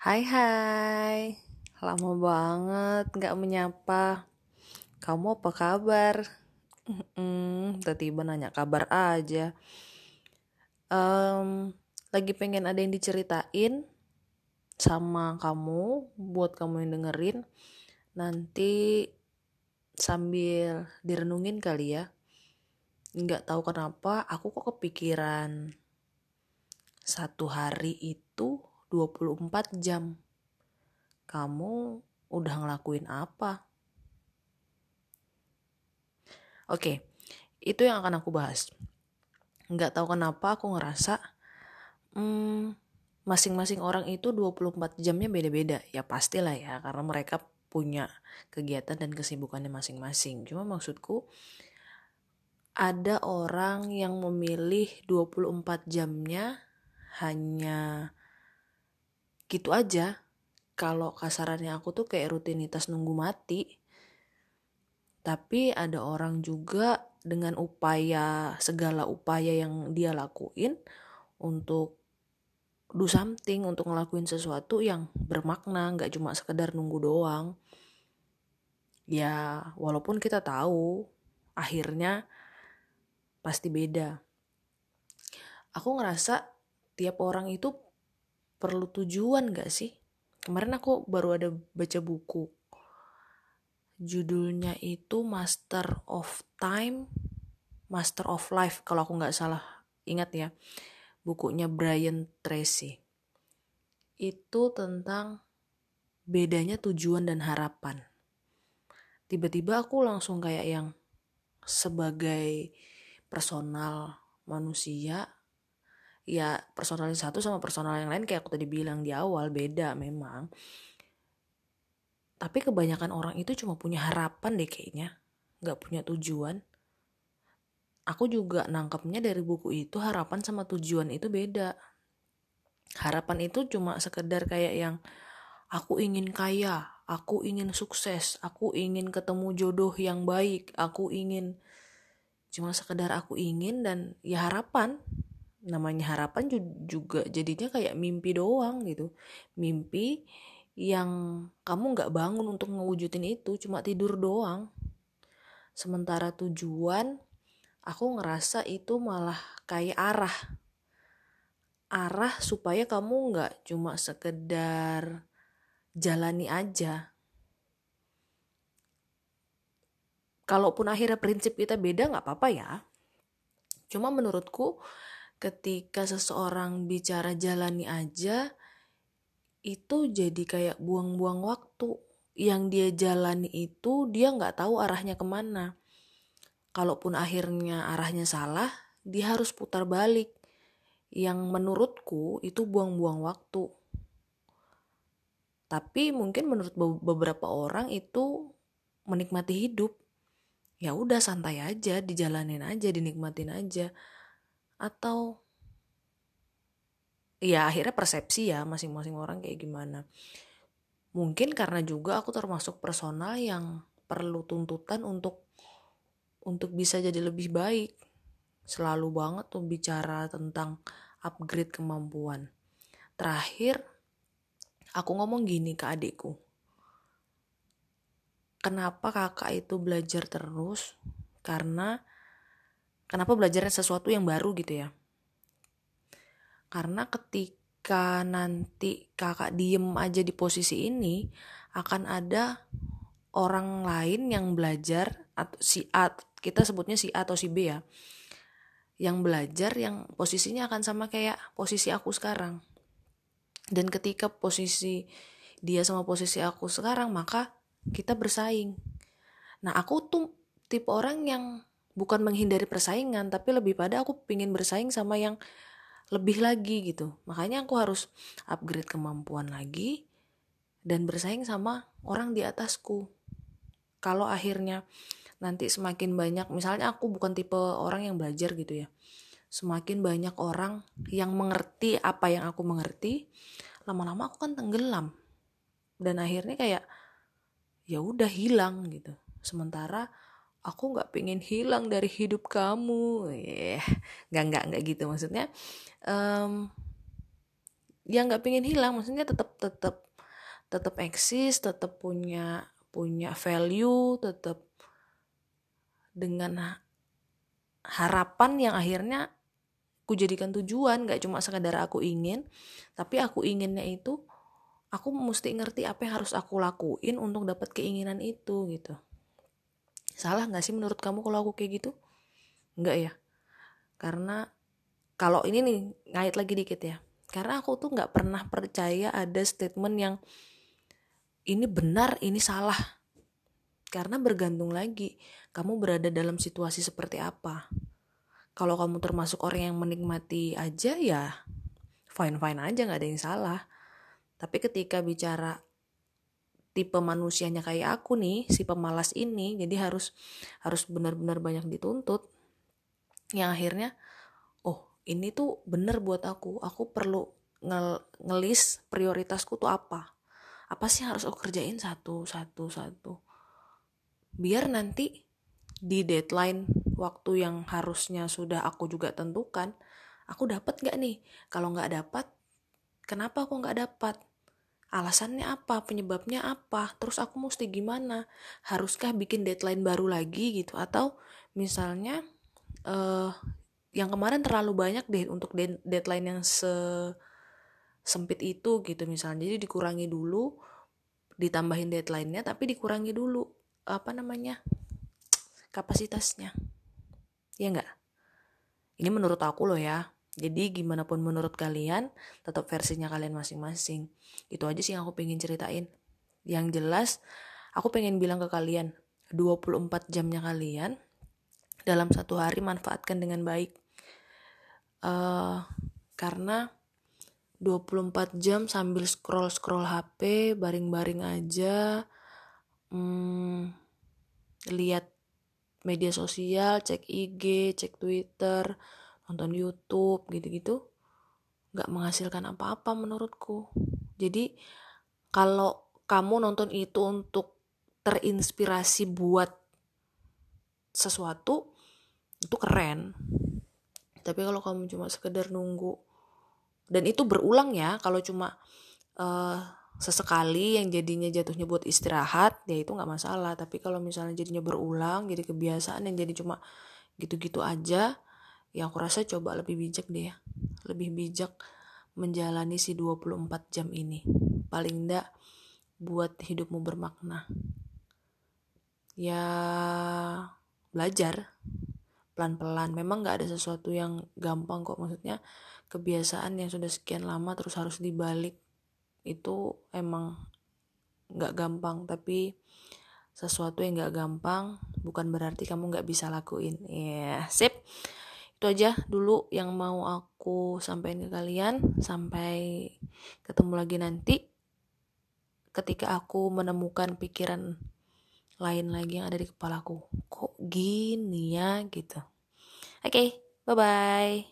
Hai hai, lama banget gak menyapa. Kamu apa kabar? Hmm, tiba-tiba nanya kabar aja. Um, lagi pengen ada yang diceritain sama kamu, buat kamu yang dengerin. Nanti sambil direnungin kali ya. Nggak tahu kenapa, aku kok kepikiran satu hari itu 24 jam. Kamu udah ngelakuin apa? Oke, itu yang akan aku bahas. Nggak tahu kenapa aku ngerasa hmm, masing-masing orang itu 24 jamnya beda-beda. Ya pastilah ya, karena mereka punya kegiatan dan kesibukannya masing-masing. Cuma maksudku, ada orang yang memilih 24 jamnya hanya gitu aja. Kalau kasarannya aku tuh kayak rutinitas nunggu mati. Tapi ada orang juga dengan upaya segala upaya yang dia lakuin untuk do something untuk ngelakuin sesuatu yang bermakna nggak cuma sekedar nunggu doang. Ya walaupun kita tahu akhirnya pasti beda. Aku ngerasa tiap orang itu perlu tujuan gak sih? Kemarin aku baru ada baca buku. Judulnya itu Master of Time, Master of Life kalau aku nggak salah ingat ya. Bukunya Brian Tracy. Itu tentang bedanya tujuan dan harapan. Tiba-tiba aku langsung kayak yang sebagai personal manusia ya personal yang satu sama personal yang lain kayak aku tadi bilang di awal beda memang. Tapi kebanyakan orang itu cuma punya harapan deh kayaknya nggak punya tujuan. Aku juga nangkepnya dari buku itu harapan sama tujuan itu beda. Harapan itu cuma sekedar kayak yang aku ingin kaya aku ingin sukses aku ingin ketemu jodoh yang baik aku ingin cuma sekedar aku ingin dan ya harapan namanya harapan juga jadinya kayak mimpi doang gitu. Mimpi yang kamu nggak bangun untuk ngewujudin itu cuma tidur doang. Sementara tujuan aku ngerasa itu malah kayak arah. Arah supaya kamu nggak cuma sekedar jalani aja. Kalaupun akhirnya prinsip kita beda nggak apa-apa ya. Cuma menurutku ketika seseorang bicara jalani aja itu jadi kayak buang-buang waktu. Yang dia jalani itu dia nggak tahu arahnya ke mana. Kalaupun akhirnya arahnya salah dia harus putar balik. Yang menurutku itu buang-buang waktu. Tapi mungkin menurut beberapa orang itu menikmati hidup. Ya udah santai aja dijalanin aja dinikmatin aja atau ya akhirnya persepsi ya masing-masing orang kayak gimana. Mungkin karena juga aku termasuk personal yang perlu tuntutan untuk untuk bisa jadi lebih baik. Selalu banget tuh bicara tentang upgrade kemampuan. Terakhir aku ngomong gini ke adikku. Kenapa kakak itu belajar terus? Karena kenapa belajarnya sesuatu yang baru gitu ya? Karena ketika nanti kakak diem aja di posisi ini akan ada orang lain yang belajar atau si A kita sebutnya si A atau si B ya yang belajar yang posisinya akan sama kayak posisi aku sekarang. Dan ketika posisi dia sama posisi aku sekarang maka kita bersaing. Nah aku tuh tipe orang yang bukan menghindari persaingan tapi lebih pada aku pingin bersaing sama yang lebih lagi gitu. Makanya aku harus upgrade kemampuan lagi dan bersaing sama orang di atasku. Kalau akhirnya nanti semakin banyak misalnya aku bukan tipe orang yang belajar gitu ya semakin banyak orang yang mengerti apa yang aku mengerti lama-lama aku kan tenggelam. Dan akhirnya kayak ya udah hilang gitu. Sementara aku nggak pengen hilang dari hidup kamu yeah. nggak nggak nggak gitu maksudnya um, ya nggak pengen hilang maksudnya tetap tetap tetap eksis tetap punya punya value tetap dengan harapan yang akhirnya aku jadikan tujuan gak cuma sekadar aku ingin tapi aku inginnya itu aku mesti ngerti apa yang harus aku lakuin untuk dapat keinginan itu gitu salah nggak sih menurut kamu kalau aku kayak gitu? Nggak ya? Karena kalau ini nih ngait lagi dikit ya. Karena aku tuh nggak pernah percaya ada statement yang ini benar ini salah. Karena bergantung lagi kamu berada dalam situasi seperti apa. Kalau kamu termasuk orang yang menikmati aja ya fine fine aja nggak ada yang salah. Tapi ketika bicara tipe manusianya kayak aku nih si pemalas ini jadi harus harus benar-benar banyak dituntut. Yang akhirnya oh ini tuh bener buat aku. Aku perlu ngel ngelis prioritasku tuh apa? Apa sih harus aku kerjain? Satu satu satu. Biar nanti di deadline waktu yang harusnya sudah aku juga tentukan aku dapat nggak nih? Kalau nggak dapat kenapa aku nggak dapat alasannya apa? Penyebabnya apa? Terus aku mesti gimana? Haruskah bikin deadline baru lagi gitu? Atau misalnya uh, yang kemarin terlalu banyak deh untuk deadline yang se sempit itu gitu misalnya. Jadi dikurangi dulu ditambahin deadline-nya tapi dikurangi dulu apa namanya kapasitasnya. Ya enggak ini menurut aku loh ya jadi gimana pun menurut kalian tetap versinya kalian masing-masing. Itu aja sih yang aku pengen ceritain. Yang jelas aku pengen bilang ke kalian 24 jamnya kalian dalam satu hari manfaatkan dengan baik. Uh, karena 24 jam sambil scroll-scroll HP baring-baring aja hmm, lihat media sosial, cek IG, cek Twitter, nonton YouTube gitu-gitu nggak menghasilkan apa-apa menurutku. Jadi kalau kamu nonton itu untuk terinspirasi buat sesuatu itu keren. Tapi kalau kamu cuma sekedar nunggu dan itu berulang ya, kalau cuma uh, sesekali yang jadinya jatuhnya buat istirahat ya itu nggak masalah tapi kalau misalnya jadinya berulang jadi kebiasaan yang jadi cuma gitu-gitu aja ya aku rasa coba lebih bijak deh ya. Lebih bijak menjalani si 24 jam ini. Paling enggak buat hidupmu bermakna. Ya belajar. Pelan-pelan. Memang nggak ada sesuatu yang gampang kok. Maksudnya kebiasaan yang sudah sekian lama terus harus dibalik itu emang nggak gampang. Tapi sesuatu yang nggak gampang bukan berarti kamu nggak bisa lakuin. Ya yeah, sip itu aja dulu yang mau aku sampaikan ke kalian. Sampai ketemu lagi nanti. Ketika aku menemukan pikiran lain lagi yang ada di kepalaku kok gini ya gitu. Oke okay, bye bye